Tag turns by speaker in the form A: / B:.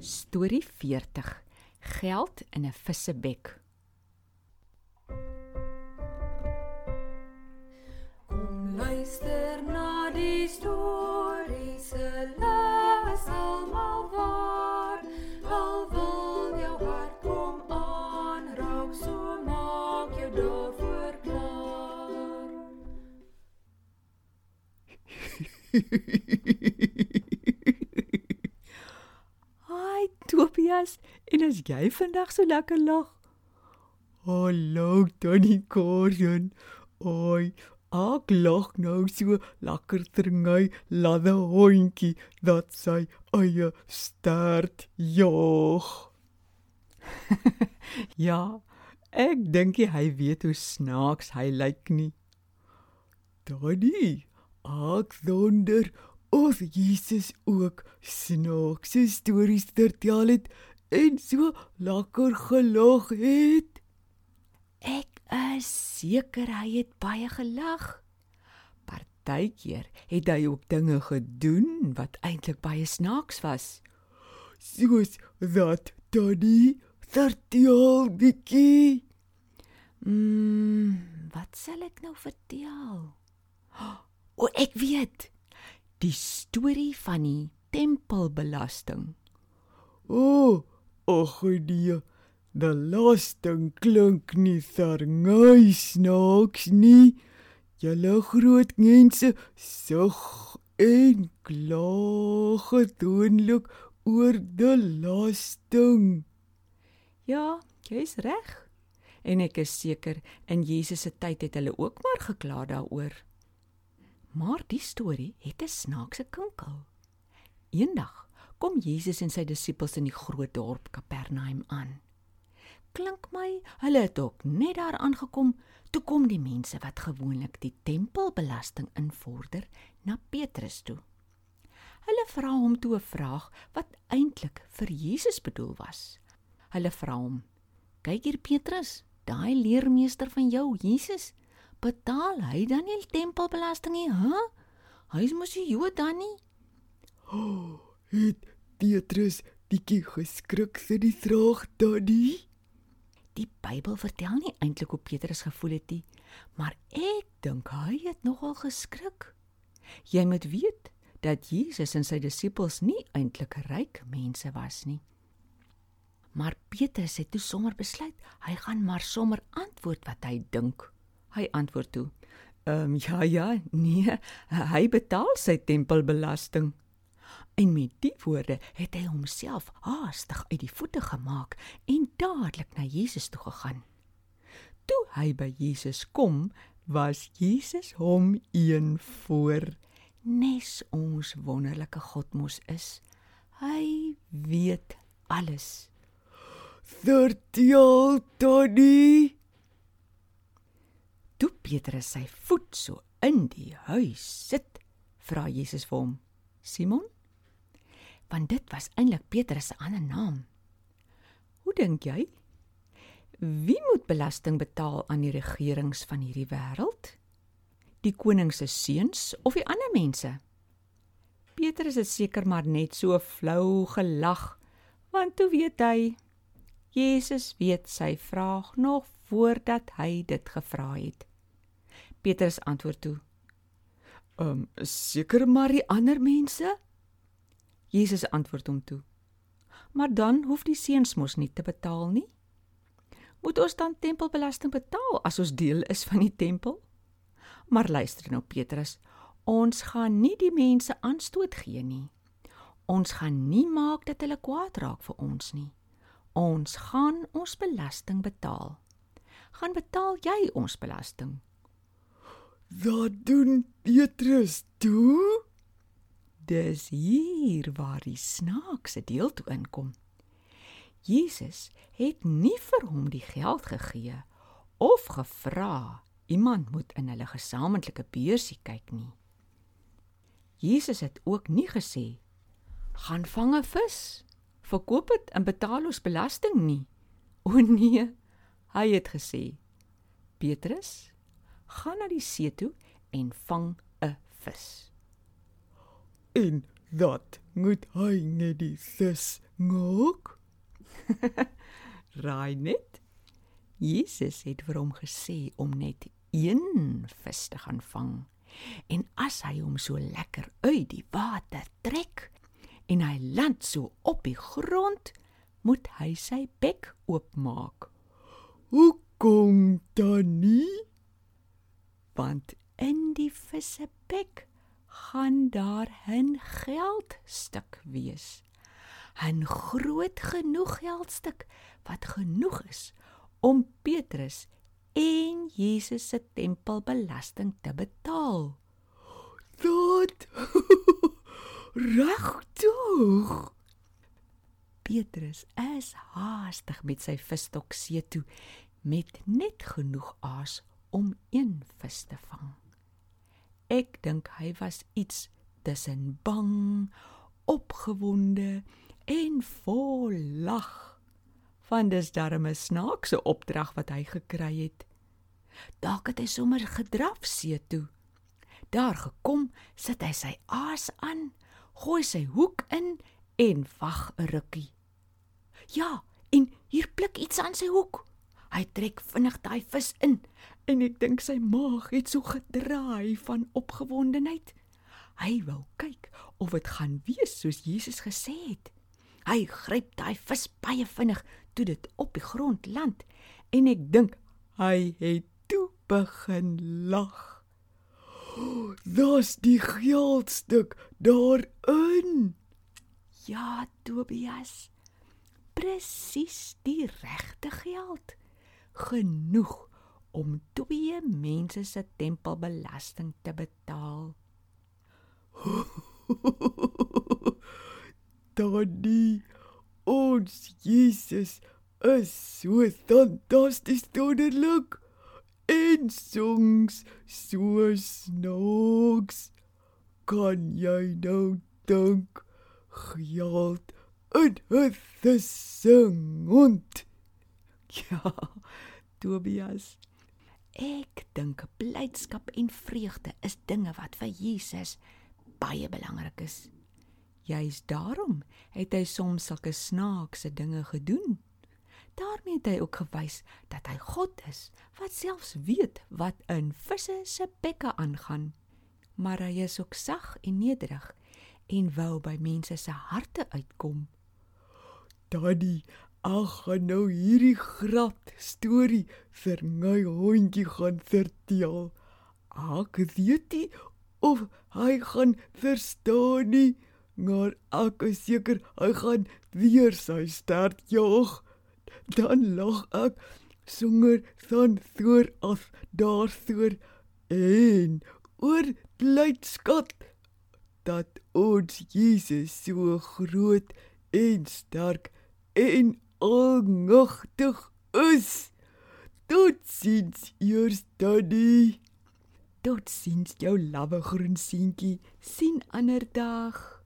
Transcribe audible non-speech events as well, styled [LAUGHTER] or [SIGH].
A: Storie 40. Geld in 'n vissebek.
B: Kom luister na die storie se les almal waar. Al wil jou hart kom aanraak, so maak jou daarvoor klaar. [LAUGHS]
A: Tobias, en as jy vandag so lekker lag.
C: Hallo Tannie Karen. Oi, ek lag nou so lekker tringy ladde hondjie dat sy eie stert jaag. [LAUGHS]
A: Ja, ek dink hy weet hoe snaaks hy lyk nie.
C: Tannie, ek wonder of Jesus ook snaakse stories vertel het en so lekker gelag het.
A: Ek is seker hy het baie gelag. Partykeer het hy ook dinge gedoen wat eintlik baie snaaks was.
C: Soos dat Tannie vertel bietjie.
A: Mm, wat sal ek nou vertel? O, ek weet. Die storie van die tempelbelasting.
C: O, oh, ag nee. Die lasting klink nie verngui snaaks nie. Julle groot mense sug en kla gewoonlik oor die lasting.
A: Ja, jy's reg. En ek is seker in Jesus se tyd het hulle ook maar gekla daaroor. Maar die storie het 'n snaakse kinkel. Eendag kom Jesus en sy disippels in die groot dorp Kapernaum aan. Klink my, hulle het ook net daar aangekom toe kom die mense wat gewoonlik die tempelbelasting invorder na Petrus toe. Hulle vra hom toe 'n vraag wat eintlik vir Jesus bedoel was. Hulle vra hom: "Kyk hier Petrus, daai leermeester van jou, Jesus, betaal hy dan nie tempelbelasting nie, hè? Huh? Hy is mos nie Jood dan nie." [GASPS]
C: Het Petrus bietjie geskrik vir die vraag Tannie?
A: Die Bybel vertel nie eintlik hoe Petrus gevoel het nie, maar ek dink hy het nogal geskrik. Jy moet weet dat Jesus en sy disippels nie eintlik ryk mense was nie. Maar Petrus het toe sommer besluit hy gaan maar sommer antwoord wat hy dink. Hy antwoord toe: "Ehm um, ja ja, nee, hy betaal sy tempelbelasting." En met die woorde het hy homself haastig uit die voete gemaak en dadelik na Jesus toe gegaan. Toe hy by Jesus kom, was Jesus hom een voor. Nes ons wonderlike God mos is. Hy weet alles.
C: Vertel Tannie.
A: Toe Petrus sy voet so in die huis sit, vra Jesus vir hom: "Simon, want dit was eintlik Petrus se ander naam. Hoe dink jy? Wie moet belasting betaal aan die regerings van hierdie wêreld? Die koning se seuns of die ander mense? Petrus het seker maar net so flou gelag, want toe weet hy Jesus weet sy vraag nog voordat hy dit gevra het. Petrus antwoord toe:
C: "Ehm, um, seker maar die ander mense?"
A: Jesus antwoord hom toe: "Maar dan hoef die seuns mos nie te betaal nie. Moet ons dan tempelbelasting betaal as ons deel is van die tempel? Maar luister nou Petrus, ons gaan nie die mense aanstoot gee nie. Ons gaan nie maak dat hulle kwaad raak vir ons nie. Ons gaan ons belasting betaal. Gaan betaal jy ons belasting?"
C: Wat doen Petrus toe?
A: Dis hier waar die snaakse deel toe inkom. Jesus het nie vir hom die geld gegee of gevra iemand moet in hulle gesamentlike beursie kyk nie. Jesus het ook nie gesê gaan vang 'n vis, verkoop dit en betaal ons belasting nie. O nee, hy het gesê Petrus, gaan na die see toe en vang 'n vis.
C: En Dat moet hy net die vis maak. [LAUGHS]
A: Raai net. Jesus het vir hom gesê om net een vis te gaan vang. En as hy hom so lekker uit die water trek en hy land so op die grond, moet hy sy bek oopmaak.
C: Hoekom dan nie?
A: Want in die vis se bek gaan daar 'n geldstuk wees. 'n Groot genoeg geldstuk wat genoeg is om Petrus en Jesus se tempelbelasting te betaal.
C: Dat [LAUGHS] regtig.
A: Petrus is haastig met sy visstok see toe met net genoeg aas om een vis te vang. Ek dink hy was iets tussen bang, opgewonde en vol lag. Want dis darem 'n snaakse opdrag wat hy gekry het. Dalk het hy sommer gedraf see toe. Daar gekom, sit hy sy aas aan, gooi sy hoek in en wag 'n rukkie. Ja, en hier pluk iets aan sy hoek. Hy trek vinnig daai vis in en ek dink sy maag het so gedraai van opgewondenheid. Hy wou kyk of dit gaan wees soos Jesus gesê het. Hy gryp daai vis baie vinnig toe dit op die grond land en ek dink hy het toe begin lag.
C: Daar's die geldstuk daarin.
A: Ja, Tobias. Presies die regte geld. Genoeg om twee mense se tempelbelasting te betaal. [LAUGHS]
C: Daddy, ons Jesus is so fantasties wonderlik. En songs so snaaks. Kan jy nou dink geld in 'n sing und
A: Ja, Tobias. Ek dink blydskap en vreugde is dinge wat vir Jesus baie belangrik is. Juist daarom het hy soms sulke snaakse dinge gedoen. daarmee het hy ook gewys dat hy God is wat selfs weet wat in visse se bekke aangaan. Maar hy is ook sag en nederig en wou by mense se harte uitkom.
C: Daddy, ag gaan nou hierdie grap storie vir my hondjie gaan vertel. Ek weet nie of hy gaan verstaan nie, maar ek is seker hy gaan weer sy stert jaag. Dan lag ek songer van voor af daarvoor en oor blydskap dat ons Jesus so groot en sterk en almagtig is. Tot sins eers daddy.
A: Tot sins jou lawwe groen seentjie. sien ander dag.